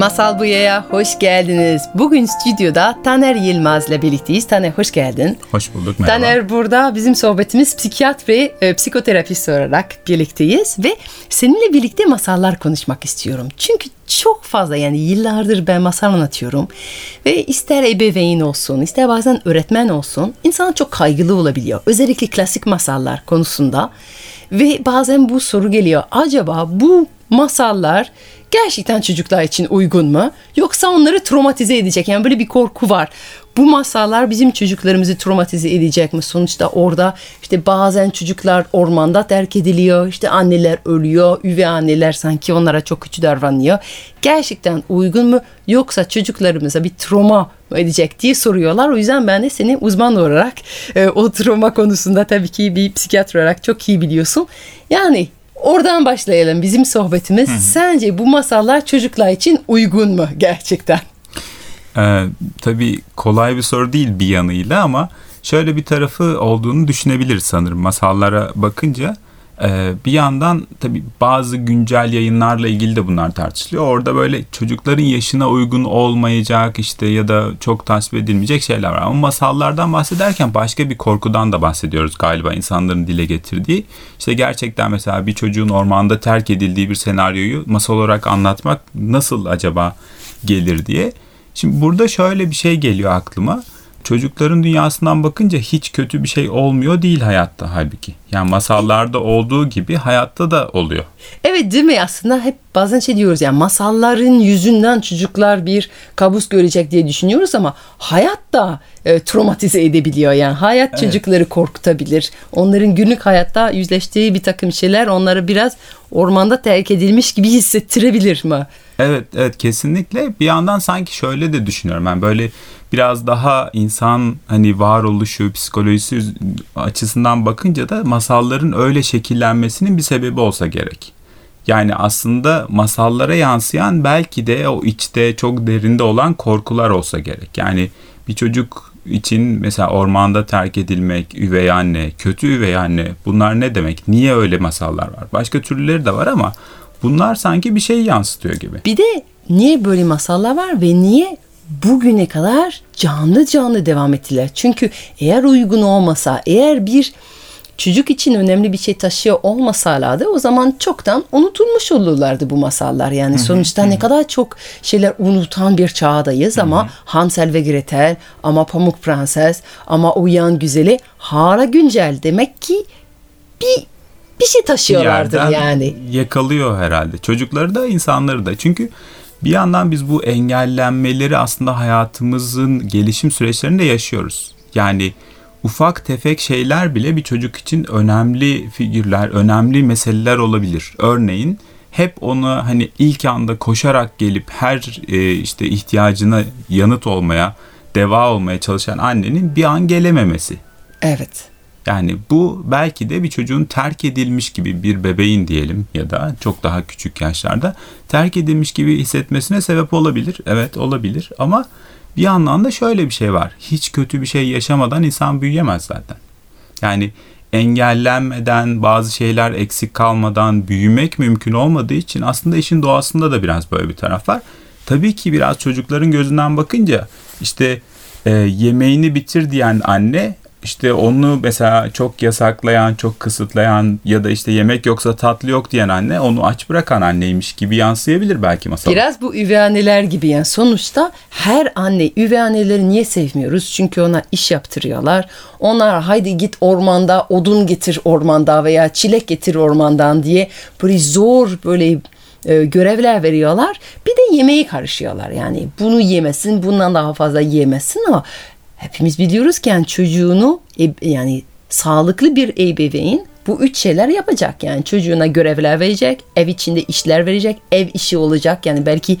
Masal Buya'ya hoş geldiniz. Bugün stüdyoda Taner Yılmaz'la birlikteyiz. Taner hoş geldin. Hoş bulduk merhaba. Taner burada bizim sohbetimiz psikiyatri, e, psikoterapist olarak birlikteyiz ve seninle birlikte masallar konuşmak istiyorum. Çünkü çok fazla yani yıllardır ben masal anlatıyorum ve ister ebeveyn olsun ister bazen öğretmen olsun insan çok kaygılı olabiliyor. Özellikle klasik masallar konusunda ve bazen bu soru geliyor. Acaba bu masallar gerçekten çocuklar için uygun mu? Yoksa onları travmatize edecek. Yani böyle bir korku var. Bu masallar bizim çocuklarımızı travmatize edecek mi? Sonuçta orada işte bazen çocuklar ormanda terk ediliyor. İşte anneler ölüyor. Üvey anneler sanki onlara çok kötü davranıyor. Gerçekten uygun mu? Yoksa çocuklarımıza bir travma edecek diye soruyorlar. O yüzden ben de seni uzman olarak e, o travma konusunda tabii ki bir psikiyatr olarak çok iyi biliyorsun. Yani Oradan başlayalım bizim sohbetimiz. Hı hı. Sence bu masallar çocuklar için uygun mu gerçekten? Ee, tabii kolay bir soru değil bir yanıyla ama şöyle bir tarafı olduğunu düşünebiliriz sanırım masallara bakınca. Ee, bir yandan tabii bazı güncel yayınlarla ilgili de bunlar tartışılıyor. Orada böyle çocukların yaşına uygun olmayacak işte ya da çok tasvip edilmeyecek şeyler var. Ama masallardan bahsederken başka bir korkudan da bahsediyoruz galiba insanların dile getirdiği. İşte gerçekten mesela bir çocuğun ormanda terk edildiği bir senaryoyu masal olarak anlatmak nasıl acaba gelir diye. Şimdi burada şöyle bir şey geliyor aklıma çocukların dünyasından bakınca hiç kötü bir şey olmuyor değil hayatta halbuki. Yani masallarda olduğu gibi hayatta da oluyor. Evet değil mi aslında hep bazen şey diyoruz yani masalların yüzünden çocuklar bir kabus görecek diye düşünüyoruz ama hayat da e, traumatize edebiliyor yani hayat evet. çocukları korkutabilir. Onların günlük hayatta yüzleştiği bir takım şeyler onları biraz ormanda terk edilmiş gibi hissettirebilir mi? Evet evet kesinlikle bir yandan sanki şöyle de düşünüyorum ben böyle biraz daha insan hani varoluşu, psikolojisi açısından bakınca da masalların öyle şekillenmesinin bir sebebi olsa gerek. Yani aslında masallara yansıyan belki de o içte çok derinde olan korkular olsa gerek. Yani bir çocuk için mesela ormanda terk edilmek, üvey anne, kötü üvey anne bunlar ne demek? Niye öyle masallar var? Başka türleri de var ama bunlar sanki bir şey yansıtıyor gibi. Bir de niye böyle masallar var ve niye bugüne kadar canlı canlı devam ettiler. Çünkü eğer uygun olmasa, eğer bir çocuk için önemli bir şey taşıyor olmasalardı o zaman çoktan unutulmuş olurlardı bu masallar. Yani sonuçta ne kadar çok şeyler unutan bir çağdayız ama Hansel ve Gretel ama Pamuk Prenses ama Uyan Güzeli hala güncel. Demek ki bir bir şey taşıyorlardır bir yani. Yakalıyor herhalde. Çocukları da insanları da. Çünkü bir yandan biz bu engellenmeleri aslında hayatımızın gelişim süreçlerinde yaşıyoruz. Yani ufak tefek şeyler bile bir çocuk için önemli figürler, önemli meseleler olabilir. Örneğin hep onu hani ilk anda koşarak gelip her e, işte ihtiyacına yanıt olmaya, deva olmaya çalışan annenin bir an gelememesi. Evet. Yani bu belki de bir çocuğun terk edilmiş gibi bir bebeğin diyelim ya da çok daha küçük yaşlarda terk edilmiş gibi hissetmesine sebep olabilir. Evet olabilir ama bir yandan da şöyle bir şey var. Hiç kötü bir şey yaşamadan insan büyüyemez zaten. Yani engellenmeden, bazı şeyler eksik kalmadan büyümek mümkün olmadığı için aslında işin doğasında da biraz böyle bir taraf var. Tabii ki biraz çocukların gözünden bakınca işte e, yemeğini bitir diyen anne işte onu mesela çok yasaklayan, çok kısıtlayan ya da işte yemek yoksa tatlı yok diyen anne onu aç bırakan anneymiş gibi yansıyabilir belki masal. Biraz bu üvey anneler gibi yani sonuçta her anne üvey anneleri niye sevmiyoruz? Çünkü ona iş yaptırıyorlar. Onlar haydi git ormanda odun getir ormanda veya çilek getir ormandan diye böyle zor böyle e, görevler veriyorlar. Bir de yemeği karışıyorlar. Yani bunu yemesin, bundan daha fazla yemesin ama hepimiz biliyoruz ki yani çocuğunu yani sağlıklı bir ebeveyn bu üç şeyler yapacak. Yani çocuğuna görevler verecek, ev içinde işler verecek, ev işi olacak. Yani belki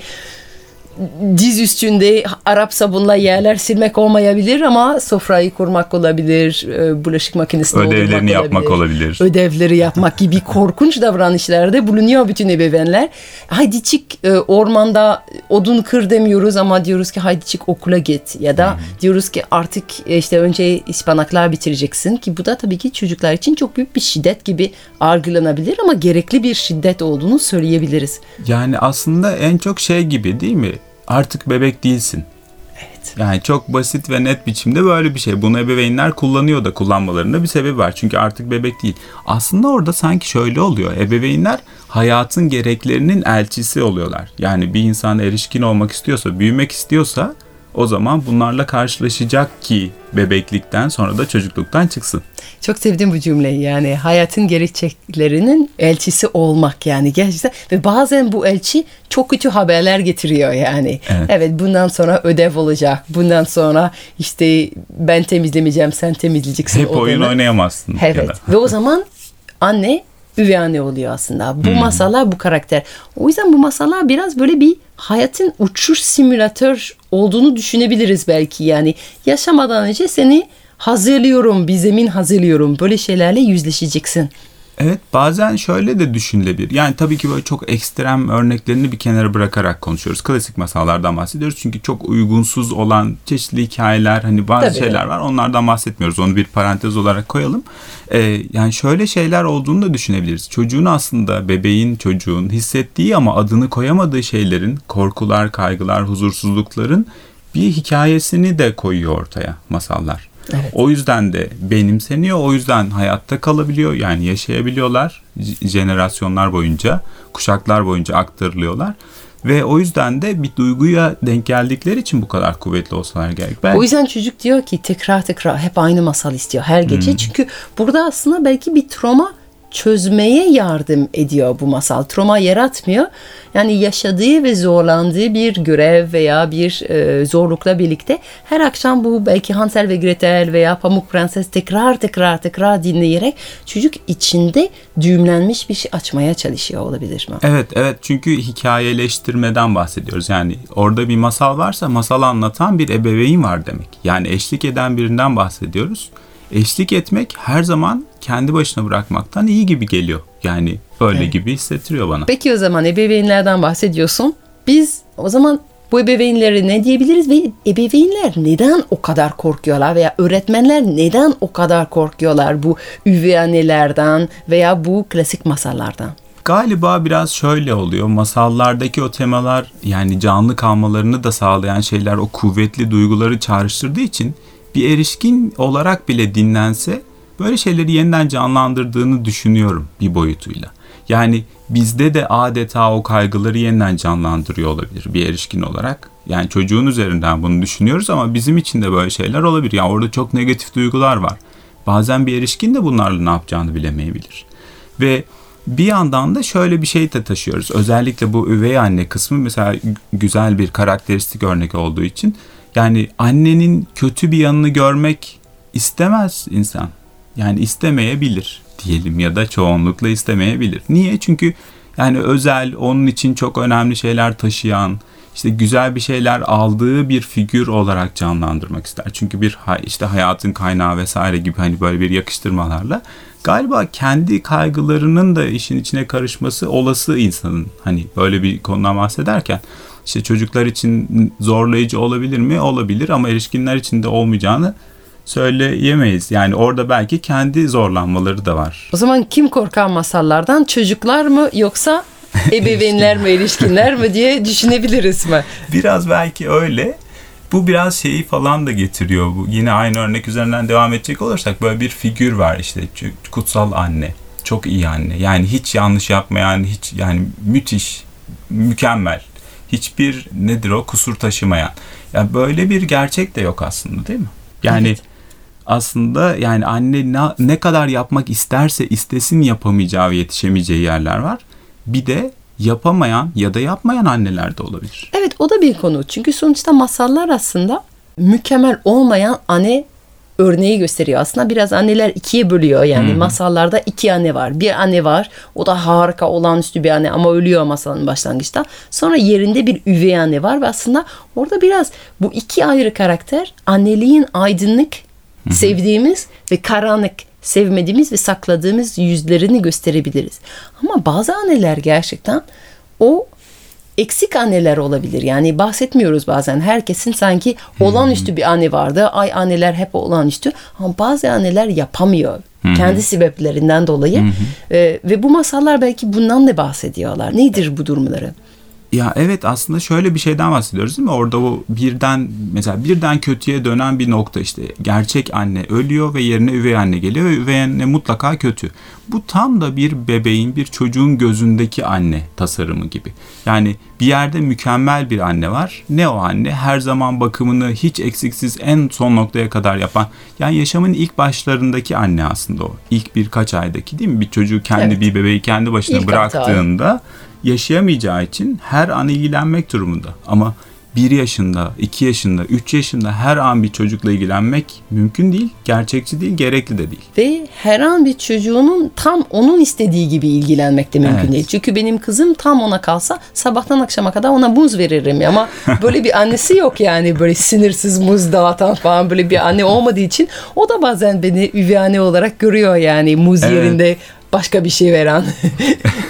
diz üstünde Arap sabunla yerler silmek olmayabilir ama sofrayı kurmak olabilir, e, bulaşık makinesini Ödevlerini yapmak olabilir. Ödevleri yapmak gibi korkunç davranışlarda bulunuyor bütün ebeveynler. Haydi çık e, ormanda odun kır demiyoruz ama diyoruz ki haydi çık okula git ya da diyoruz ki artık e, işte önce ispanaklar bitireceksin ki bu da tabii ki çocuklar için çok büyük bir şiddet gibi algılanabilir ama gerekli bir şiddet olduğunu söyleyebiliriz. Yani aslında en çok şey gibi değil mi? Artık bebek değilsin. Evet. Yani çok basit ve net biçimde böyle bir şey. Bunu ebeveynler kullanıyor da kullanmalarında bir sebebi var. Çünkü artık bebek değil. Aslında orada sanki şöyle oluyor. Ebeveynler hayatın gereklerinin elçisi oluyorlar. Yani bir insan erişkin olmak istiyorsa, büyümek istiyorsa o zaman bunlarla karşılaşacak ki bebeklikten sonra da çocukluktan çıksın. Çok sevdim bu cümleyi yani hayatın gerçeklerinin elçisi olmak yani gerçekten ve bazen bu elçi çok kötü haberler getiriyor yani. Evet. bundan sonra ödev olacak. Bundan sonra işte ben temizlemeyeceğim sen temizleyeceksin. Hep oyun odanı. oynayamazsın. ya Evet ve o zaman anne üvey anne oluyor aslında. Hmm. Bu masallar bu karakter. O yüzden bu masallar biraz böyle bir hayatın uçuş simülatör olduğunu düşünebiliriz belki. Yani yaşamadan önce seni hazırlıyorum, bir zemin hazırlıyorum. Böyle şeylerle yüzleşeceksin. Evet bazen şöyle de düşünülebilir. Yani tabii ki böyle çok ekstrem örneklerini bir kenara bırakarak konuşuyoruz. Klasik masallardan bahsediyoruz. Çünkü çok uygunsuz olan çeşitli hikayeler hani bazı Tabii. şeyler var. Onlardan bahsetmiyoruz. Onu bir parantez olarak koyalım. Ee, yani şöyle şeyler olduğunu da düşünebiliriz. Çocuğun aslında bebeğin çocuğun hissettiği ama adını koyamadığı şeylerin korkular, kaygılar, huzursuzlukların bir hikayesini de koyuyor ortaya masallar. Evet. O yüzden de benimseniyor. O yüzden hayatta kalabiliyor. Yani yaşayabiliyorlar. jenerasyonlar boyunca, kuşaklar boyunca aktarılıyorlar. Ve o yüzden de bir duyguya denk geldikleri için bu kadar kuvvetli olsalar gerek. Ben O yüzden çocuk diyor ki tekrar tekrar hep aynı masal istiyor her gece. Çünkü burada aslında belki bir travma çözmeye yardım ediyor bu masal. Travma yaratmıyor. Yani yaşadığı ve zorlandığı bir görev veya bir e, zorlukla birlikte her akşam bu belki Hansel ve Gretel veya Pamuk Prenses tekrar tekrar tekrar dinleyerek çocuk içinde düğümlenmiş bir şey açmaya çalışıyor olabilir mi? Evet evet çünkü hikayeleştirmeden bahsediyoruz. Yani orada bir masal varsa masal anlatan bir ebeveyn var demek. Yani eşlik eden birinden bahsediyoruz. Eşlik etmek her zaman kendi başına bırakmaktan iyi gibi geliyor. Yani öyle Evet. gibi hissettiriyor bana. Peki o zaman ebeveynlerden bahsediyorsun. Biz o zaman bu ebeveynlere ne diyebiliriz ve ebeveynler neden o kadar korkuyorlar veya öğretmenler neden o kadar korkuyorlar bu üvey annelerden veya bu klasik masallardan? Galiba biraz şöyle oluyor. Masallardaki o temalar yani canlı kalmalarını da sağlayan şeyler o kuvvetli duyguları çağrıştırdığı için bir erişkin olarak bile dinlense böyle şeyleri yeniden canlandırdığını düşünüyorum bir boyutuyla. Yani bizde de adeta o kaygıları yeniden canlandırıyor olabilir bir erişkin olarak. Yani çocuğun üzerinden bunu düşünüyoruz ama bizim için de böyle şeyler olabilir. Yani orada çok negatif duygular var. Bazen bir erişkin de bunlarla ne yapacağını bilemeyebilir. Ve bir yandan da şöyle bir şey de taşıyoruz. Özellikle bu üvey anne kısmı mesela güzel bir karakteristik örnek olduğu için yani annenin kötü bir yanını görmek istemez insan. Yani istemeyebilir diyelim ya da çoğunlukla istemeyebilir. Niye? Çünkü yani özel, onun için çok önemli şeyler taşıyan, işte güzel bir şeyler aldığı bir figür olarak canlandırmak ister. Çünkü bir işte hayatın kaynağı vesaire gibi hani böyle bir yakıştırmalarla galiba kendi kaygılarının da işin içine karışması olası insanın hani böyle bir konudan bahsederken işte çocuklar için zorlayıcı olabilir mi? Olabilir ama erişkinler için de olmayacağını söyleyemeyiz. Yani orada belki kendi zorlanmaları da var. O zaman kim korkar masallardan? Çocuklar mı yoksa ebeveynler mi, erişkinler mi diye düşünebiliriz mi? Biraz belki öyle. Bu biraz şeyi falan da getiriyor. Bu yine aynı örnek üzerinden devam edecek olursak böyle bir figür var işte kutsal anne. Çok iyi anne. Yani hiç yanlış yapmayan, hiç yani müthiş, mükemmel. Hiçbir nedir o kusur taşımayan. Yani böyle bir gerçek de yok aslında değil mi? Yani Evet. Aslında yani anne ne, ne kadar yapmak isterse istesin yapamayacağı ve yetişemeyeceği yerler var. Bir de yapamayan ya da yapmayan anneler de olabilir. Evet o da bir konu. Çünkü sonuçta masallar aslında mükemmel olmayan anne örneği gösteriyor. Aslında biraz anneler ikiye bölüyor. Yani masallarda iki anne var. Bir anne var. O da harika olağanüstü bir anne ama ölüyor masalın başlangıçta. Sonra yerinde bir üvey anne var ve aslında orada biraz bu iki ayrı karakter anneliğin aydınlık sevdiğimiz ve karanlık sevmediğimiz ve sakladığımız yüzlerini gösterebiliriz. Ama bazı anneler gerçekten o eksik anneler olabilir. Yani bahsetmiyoruz bazen. Herkesin sanki olağanüstü bir anne vardı. Ay anneler hep olağanüstü. Ama bazı anneler yapamıyor. Kendi sebeplerinden dolayı. Ee, ve bu masallar belki bundan da bahsediyorlar. Nedir bu durumları? Ya evet aslında şöyle bir şeyden bahsediyoruz değil mi? Orada o birden mesela birden kötüye dönen bir nokta işte. Gerçek anne ölüyor ve yerine üvey anne geliyor ve üvey anne mutlaka kötü. Bu tam da bir bebeğin, bir çocuğun gözündeki anne tasarımı gibi. Yani bir yerde mükemmel bir anne var. Ne o anne? Her zaman bakımını hiç eksiksiz en son noktaya kadar yapan. Yani yaşamın ilk başlarındaki anne aslında o. İlk birkaç aydaki değil mi? Bir çocuğu kendi Evet. bir bebeği kendi başına İlk altı ay. Yaşayamayacağı için her an ilgilenmek durumunda. Ama 1 yaşında, 2 yaşında, 3 yaşında her an bir çocukla ilgilenmek mümkün değil, gerçekçi değil, gerekli de değil. Ve her an bir çocuğunun tam onun istediği gibi ilgilenmek de mümkün Evet. değil. Çünkü benim kızım tam ona kalsa sabahtan akşama kadar ona muz veririm. Ama böyle bir annesi yok yani böyle sinirsiz muz dağıtan falan böyle bir anne olmadığı için o da bazen beni üvey anne olarak görüyor yani muz Evet. yerinde başka bir şey veren.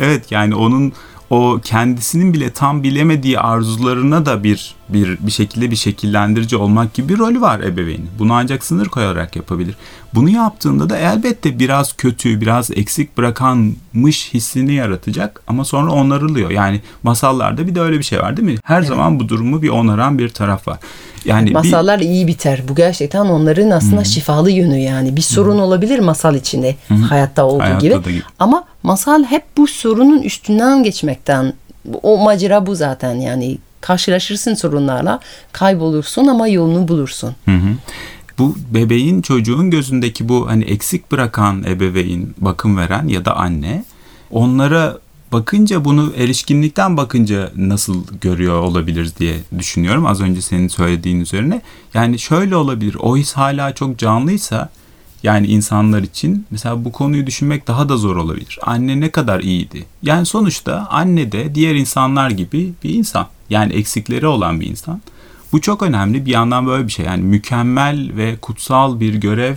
Evet yani onun o kendisinin bile tam bilemediği arzularına da bir bir bir şekilde bir şekillendirici olmak gibi bir rolü var ebeveynin. Bunu ancak sınır koyarak yapabilir. Bunu yaptığında da elbette biraz kötü, biraz eksik bırakanmış hissini yaratacak ama sonra onarılıyor. Yani masallarda bir de öyle bir şey var değil mi? Her zaman bu durumu bir onaran bir taraf var. Yani bir, Masallar iyi biter. Bu gerçekten onların aslında şifalı yönü yani. Bir sorun olabilir masal içinde hayatta olduğu Hayatta gibi. gibi. Ama masal hep bu sorunun üstünden geçmekten. O macera bu zaten yani. Karşılaşırsın sorunlarla, kaybolursun ama yolunu bulursun. Hı hı. Bu bebeğin çocuğun gözündeki bu hani eksik bırakan ebeveyn, bakım veren ya da anne onlara bakınca bunu erişkinlikten bakınca nasıl görüyor olabiliriz diye düşünüyorum. Az önce senin söylediğin üzerine. Yani şöyle olabilir. O his hala çok canlıysa yani insanlar için mesela bu konuyu düşünmek daha da zor olabilir. Anne ne kadar iyiydi? Yani sonuçta anne de diğer insanlar gibi bir insan. Yani eksikleri olan bir insan. Bu çok önemli. Bir yandan böyle bir şey. Yani mükemmel ve kutsal bir görev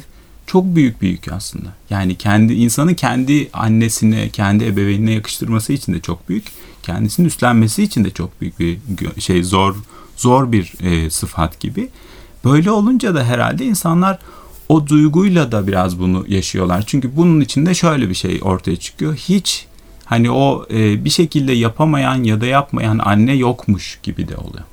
çok büyük bir yük aslında. Yani kendi insanın kendi annesine, kendi ebeveynine yakıştırması için de çok büyük. Kendisini üstlenmesi için de çok büyük bir şey zor zor bir e, sıfat gibi. Böyle olunca da herhalde insanlar o duyguyla da biraz bunu yaşıyorlar. Çünkü bunun içinde şöyle bir şey ortaya çıkıyor. Hiç hani o e, bir şekilde yapamayan ya da yapmayan anne yokmuş gibi de oluyor.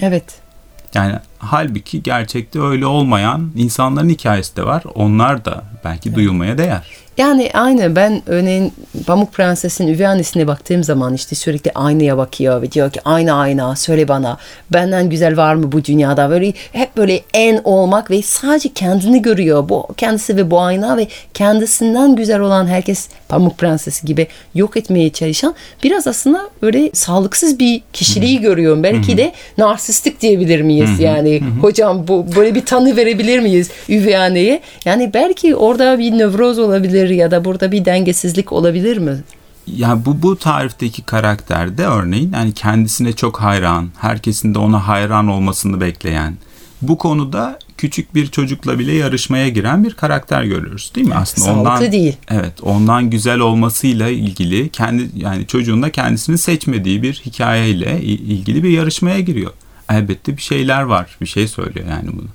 Evet. Yani halbuki gerçekte öyle olmayan insanların hikayesi de var. Onlar da belki duyulmaya değer. Yani aynı ben örneğin Pamuk Prenses'in üvey annesine baktığım zaman işte sürekli aynaya bakıyor ve diyor ki ayna ayna söyle bana benden güzel var mı bu dünyada? Böyle hep böyle en olmak ve sadece kendini görüyor. Bu kendisi ve bu ayna ve kendisinden güzel olan herkes Pamuk Prensesi gibi yok etmeye çalışan biraz aslında böyle sağlıksız bir kişiliği görüyorum. Belki de narsistik diyebilir miyiz? Yani hocam bu böyle bir tanı verebilir miyiz üvey anneye? Yani belki orada bir nöroz olabilir ya da burada bir dengesizlik olabilir mi? Ya bu bu tarifteki karakterde örneğin yani kendisine çok hayran, herkesin de ona hayran olmasını bekleyen, bu konuda küçük bir çocukla bile yarışmaya giren bir karakter görüyoruz değil mi? Aslında Sağlıklı ondan değil. Evet, ondan güzel olmasıyla ilgili kendi yani çocuğun da kendisini seçmediği bir hikayeyle ilgili bir yarışmaya giriyor. Elbette bir şeyler var, bir şey söylüyor yani bunu.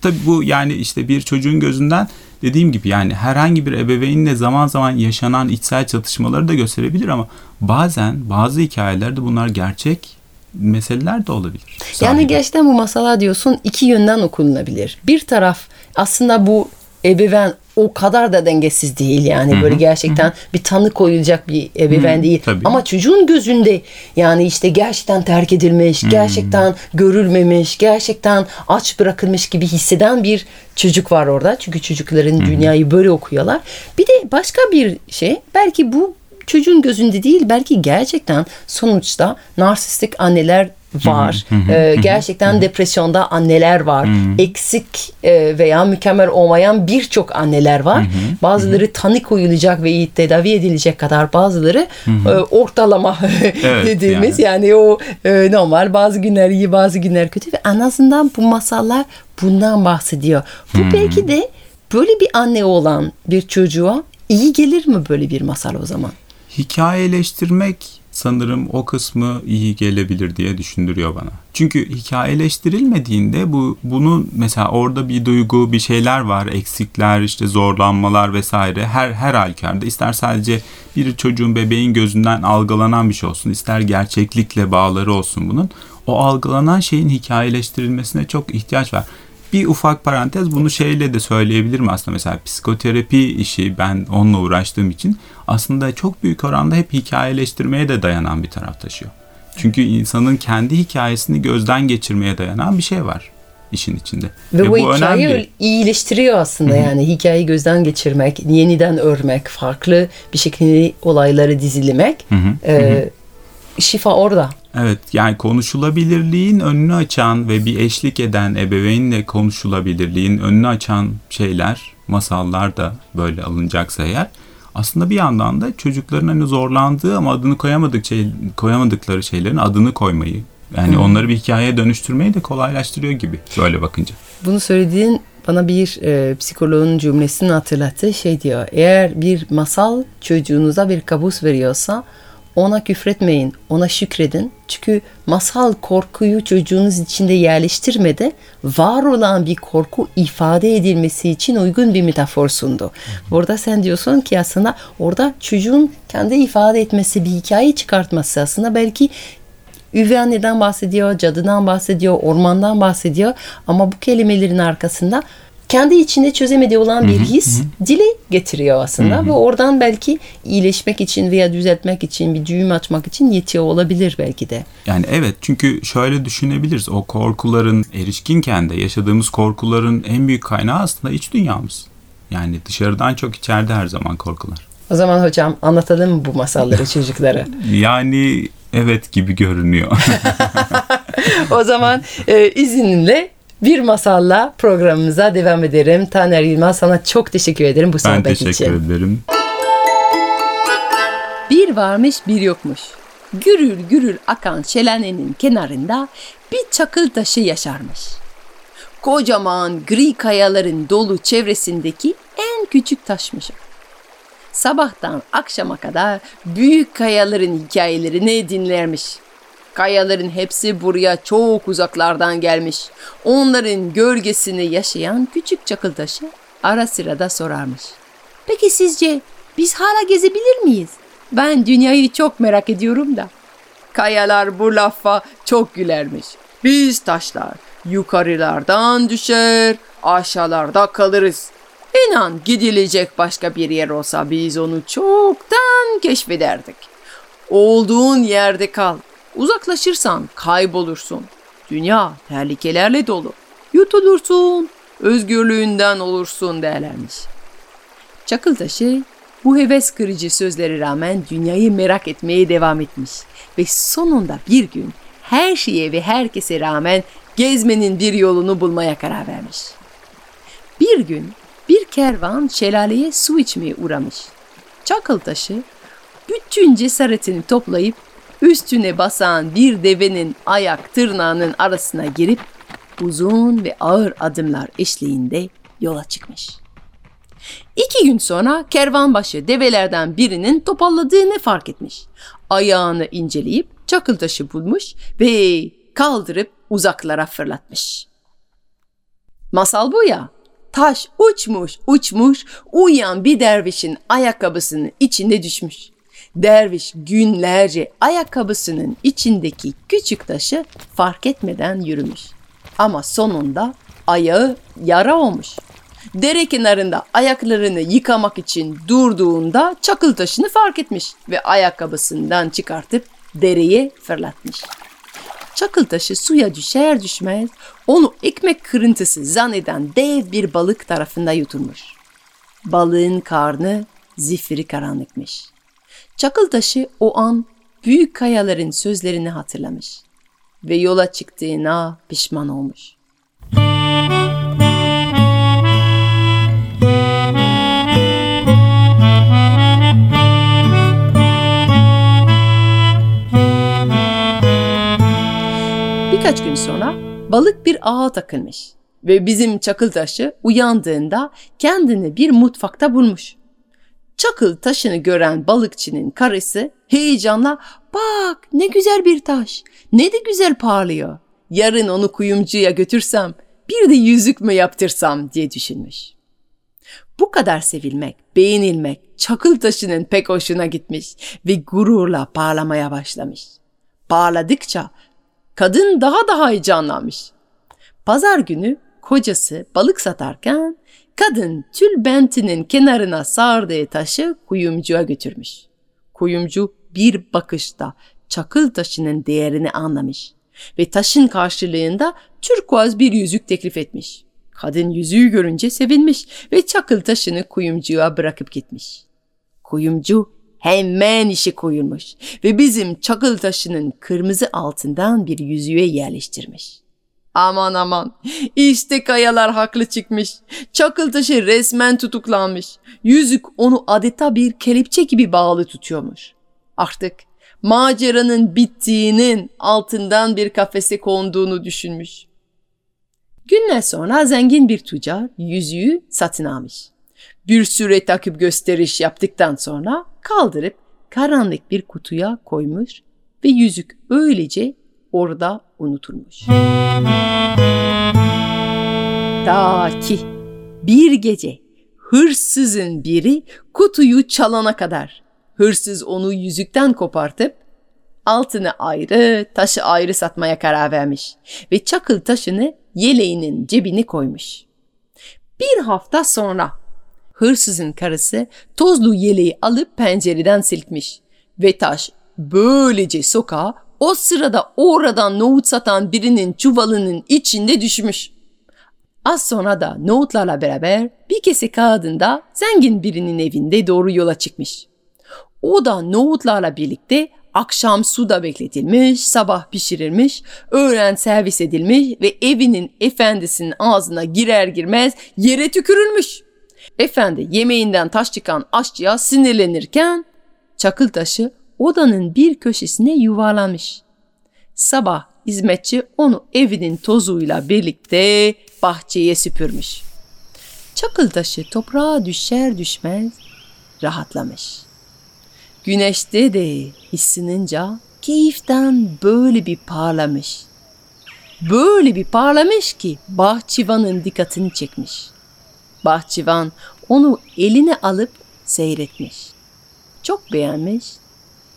Tabii bu yani işte bir çocuğun gözünden dediğim gibi yani herhangi bir ebeveynle zaman zaman yaşanan içsel çatışmaları da gösterebilir ama bazen bazı hikayelerde bunlar gerçek meseleler de olabilir. Yani Sahibi. gerçekten bu masalar diyorsun iki yönden okunabilir. Bir taraf aslında bu ebeveyn o kadar da dengesiz değil yani böyle gerçekten bir tanı koyulacak bir ebeveyn değil. tabii. Ama çocuğun gözünde yani işte gerçekten terk edilmiş, gerçekten görülmemiş, gerçekten aç bırakılmış gibi hisseden bir çocuk var orada. Çünkü çocukların dünyayı böyle okuyorlar. Bir de başka bir şey belki bu çocuğun gözünde değil belki gerçekten sonuçta narsistik anneler var. Ee, gerçekten depresyonda anneler var. Eksik e, veya mükemmel olmayan birçok anneler var. Bazıları tanı koyulacak ve tedavi edilecek kadar bazıları e, ortalama Evet, dediğimiz yani, o e, normal bazı günler iyi bazı günler kötü ve en azından bu masallar bundan bahsediyor. Bu belki de böyle bir anne olan bir çocuğa iyi gelir mi böyle bir masal o zaman? Hikayeleştirmek sanırım o kısmı iyi gelebilir diye düşündürüyor bana. Çünkü hikayeleştirilmediğinde bu bunun mesela orada bir duygu, bir şeyler var, eksikler, işte zorlanmalar vesaire her her halükarda ister sadece bir çocuğun bebeğin gözünden algılanan bir şey olsun, ister gerçeklikle bağları olsun bunun. O algılanan şeyin hikayeleştirilmesine çok ihtiyaç var. Bir ufak parantez bunu şeyle de söyleyebilirim aslında mesela psikoterapi işi ben onunla uğraştığım için aslında çok büyük oranda hep hikayeleştirmeye de dayanan bir taraf taşıyor. Çünkü insanın kendi hikayesini gözden geçirmeye dayanan bir şey var işin içinde. Ve, bu, hikayeyi iyileştiriyor aslında yani hikayeyi gözden geçirmek, yeniden örmek, farklı bir şekilde olayları dizilemek. E, şifa orada. Evet yani konuşulabilirliğin önünü açan ve bir eşlik eden ebeveynle konuşulabilirliğin önünü açan şeyler, masallar da böyle alınacaksa eğer aslında bir yandan da çocukların hani zorlandığı ama adını koyamadık şey, koyamadıkları şeylerin adını koymayı yani onları bir hikayeye dönüştürmeyi de kolaylaştırıyor gibi böyle bakınca. Bunu söylediğin bana bir e, psikoloğun cümlesini hatırlattı. Şey diyor, eğer bir masal çocuğunuza bir kabus veriyorsa ona küfretmeyin, ona şükredin. Çünkü masal korkuyu çocuğunuz içinde yerleştirmedi. Var olan bir korku ifade edilmesi için uygun bir metafor sundu. Burada sen diyorsun ki aslında orada çocuğun kendi ifade etmesi, bir hikaye çıkartması aslında belki üvey anneden bahsediyor, cadıdan bahsediyor, ormandan bahsediyor. Ama bu kelimelerin arkasında kendi içinde çözemediği olan bir his dili getiriyor aslında ve oradan belki iyileşmek için veya düzeltmek için bir düğüm açmak için yetiyor olabilir belki de. Yani evet çünkü şöyle düşünebiliriz o korkuların erişkinken de yaşadığımız korkuların en büyük kaynağı aslında iç dünyamız. Yani dışarıdan çok içeride her zaman korkular. O zaman hocam anlatalım mı bu masalları çocuklara? Yani evet gibi görünüyor. o zaman e, izninle bir masalla programımıza devam ederim. Taner Yılmaz sana çok teşekkür ederim bu ben sohbet için. teşekkür ederim. Bir varmış bir yokmuş. Gürül gürül akan şelalenin kenarında bir çakıl taşı yaşarmış. Kocaman gri kayaların dolu çevresindeki en küçük taşmış. o. Sabahtan akşama kadar büyük kayaların hikayelerini dinlermiş. Kayaların hepsi buraya çok uzaklardan gelmiş. Onların gölgesini yaşayan küçük çakıl taşı ara sırada sorarmış. Peki sizce biz hala gezebilir miyiz? Ben dünyayı çok merak ediyorum da. Kayalar bu lafa çok gülermiş. Biz taşlar yukarılardan düşer, aşağılarda kalırız. İnan gidilecek başka bir yer olsa biz onu çoktan keşfederdik. Olduğun yerde kal. Uzaklaşırsan kaybolursun. Dünya tehlikelerle dolu. Yutulursun, özgürlüğünden olursun derlermiş. Çakıltaşı bu heves kırıcı sözlere rağmen dünyayı merak etmeye devam etmiş. Ve sonunda bir gün her şeye ve herkese rağmen gezmenin bir yolunu bulmaya karar vermiş. Bir gün bir kervan şelaleye su içmeye uğramış. Çakıltaşı bütün cesaretini toplayıp üstüne basan bir devenin ayak tırnağının arasına girip uzun ve ağır adımlar eşliğinde yola çıkmış. İki gün sonra kervanbaşı develerden birinin topalladığını fark etmiş. Ayağını inceleyip çakıl taşı bulmuş ve kaldırıp uzaklara fırlatmış. Masal bu ya. Taş uçmuş uçmuş uyuyan bir dervişin ayakkabısının içinde düşmüş. Derviş günlerce ayakkabısının içindeki küçük taşı fark etmeden yürümüş. Ama sonunda ayağı yara olmuş. Dere kenarında ayaklarını yıkamak için durduğunda çakıl taşını fark etmiş ve ayakkabısından çıkartıp dereye fırlatmış. Çakıl taşı suya düşer düşmez onu ekmek kırıntısı zanneden dev bir balık tarafında yutulmuş. Balığın karnı zifiri karanlıkmış. Çakıl taşı o an büyük kayaların sözlerini hatırlamış. ve yola çıktığına pişman olmuş. Birkaç gün sonra balık bir ağa takılmış ve bizim çakıl taşı uyandığında kendini bir mutfakta bulmuş. Çakıl taşını gören balıkçının karısı heyecanla bak ne güzel bir taş ne de güzel parlıyor. Yarın onu kuyumcuya götürsem bir de yüzük mü yaptırsam diye düşünmüş. Bu kadar sevilmek, beğenilmek çakıl taşının pek hoşuna gitmiş ve gururla parlamaya başlamış. Parladıkça kadın daha da heyecanlanmış. Pazar günü kocası balık satarken kadın tülbentinin kenarına sardığı taşı kuyumcuya götürmüş. Kuyumcu bir bakışta çakıl taşının değerini anlamış ve taşın karşılığında türkuaz bir yüzük teklif etmiş. Kadın yüzüğü görünce sevinmiş ve çakıl taşını kuyumcuya bırakıp gitmiş. Kuyumcu hemen işe koyulmuş ve bizim çakıl taşının kırmızı altından bir yüzüğe yerleştirmiş. Aman aman işte kayalar haklı çıkmış. Çakıl taşı resmen tutuklanmış. Yüzük onu adeta bir kelepçe gibi bağlı tutuyormuş. Artık maceranın bittiğinin altından bir kafese konduğunu düşünmüş. Günler sonra zengin bir tüccar yüzüğü satın almış. Bir süre takip gösteriş yaptıktan sonra kaldırıp karanlık bir kutuya koymuş ve yüzük öylece orada unutulmuş. Ta ki bir gece hırsızın biri kutuyu çalana kadar hırsız onu yüzükten kopartıp altını ayrı, taşı ayrı satmaya karar vermiş ve çakıl taşını yeleğinin cebine koymuş. Bir hafta sonra hırsızın karısı tozlu yeleği alıp pencereden silkmiş ve taş böylece sokağa o sırada oradan nohut satan birinin çuvalının içinde düşmüş. Az sonra da nohutlarla beraber bir kese kağıdında zengin birinin evinde doğru yola çıkmış. O da nohutlarla birlikte akşam suda bekletilmiş, sabah pişirilmiş, öğlen servis edilmiş ve evinin efendisinin ağzına girer girmez yere tükürülmüş. Efendi yemeğinden taş çıkan aşçıya sinirlenirken çakıl taşı odanın bir köşesine yuvarlanmış. Sabah hizmetçi onu evinin tozuyla birlikte bahçeye süpürmüş. Çakıl taşı toprağa düşer düşmez rahatlamış. Güneşte de hissinin keyiften böyle bir parlamış. Böyle bir parlamış ki bahçıvanın dikkatini çekmiş. Bahçıvan onu eline alıp seyretmiş. Çok beğenmiş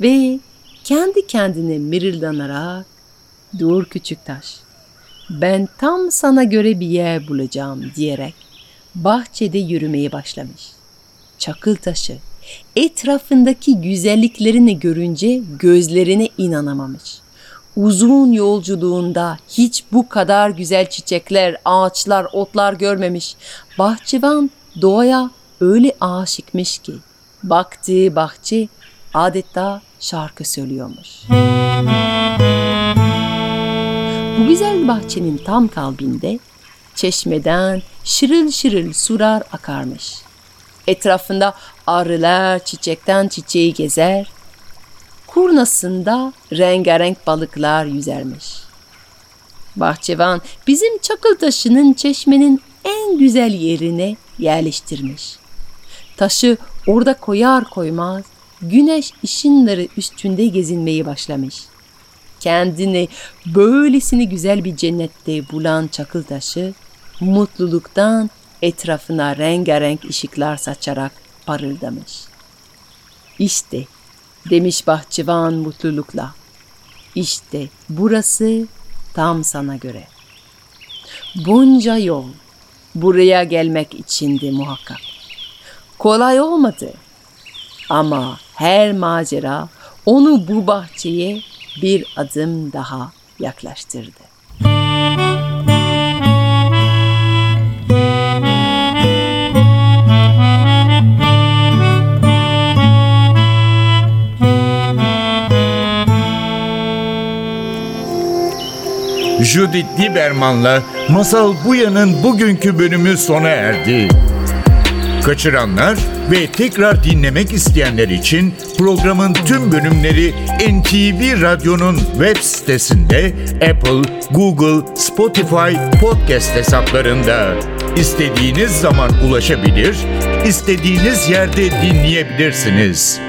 ve kendi kendine mırıldanarak ''Dur küçük taş, ben tam sana göre bir yer bulacağım.'' diyerek bahçede yürümeye başlamış. Çakıl taşı etrafındaki güzelliklerini görünce gözlerine inanamamış. Uzun yolculuğunda hiç bu kadar güzel çiçekler, ağaçlar, otlar görmemiş. Bahçıvan doğaya öyle aşıkmış ki baktığı bahçe adeta şarkı söylüyormuş. Bu güzel bahçenin tam kalbinde çeşmeden şırıl şırıl sular akarmış. Etrafında arılar çiçekten çiçeği gezer, kurnasında rengarenk balıklar yüzermiş. Bahçıvan bizim çakıl taşının çeşmenin en güzel yerine yerleştirmiş. Taşı orada koyar koymaz güneş ışınları üstünde gezinmeyi başlamış. Kendini böylesini güzel bir cennette bulan çakıl taşı mutluluktan etrafına rengarenk ışıklar saçarak parıldamış. İşte demiş bahçıvan mutlulukla. İşte burası tam sana göre. Bunca yol buraya gelmek içindi muhakkak. Kolay olmadı ama her macera onu bu bahçeye bir adım daha yaklaştırdı. Judith Lieberman'la Masal Buya'nın bugünkü bölümü sona erdi. Kaçıranlar ve tekrar dinlemek isteyenler için programın tüm bölümleri NTV Radyo'nun web sitesinde Apple, Google, Spotify podcast hesaplarında. İstediğiniz zaman ulaşabilir, istediğiniz yerde dinleyebilirsiniz.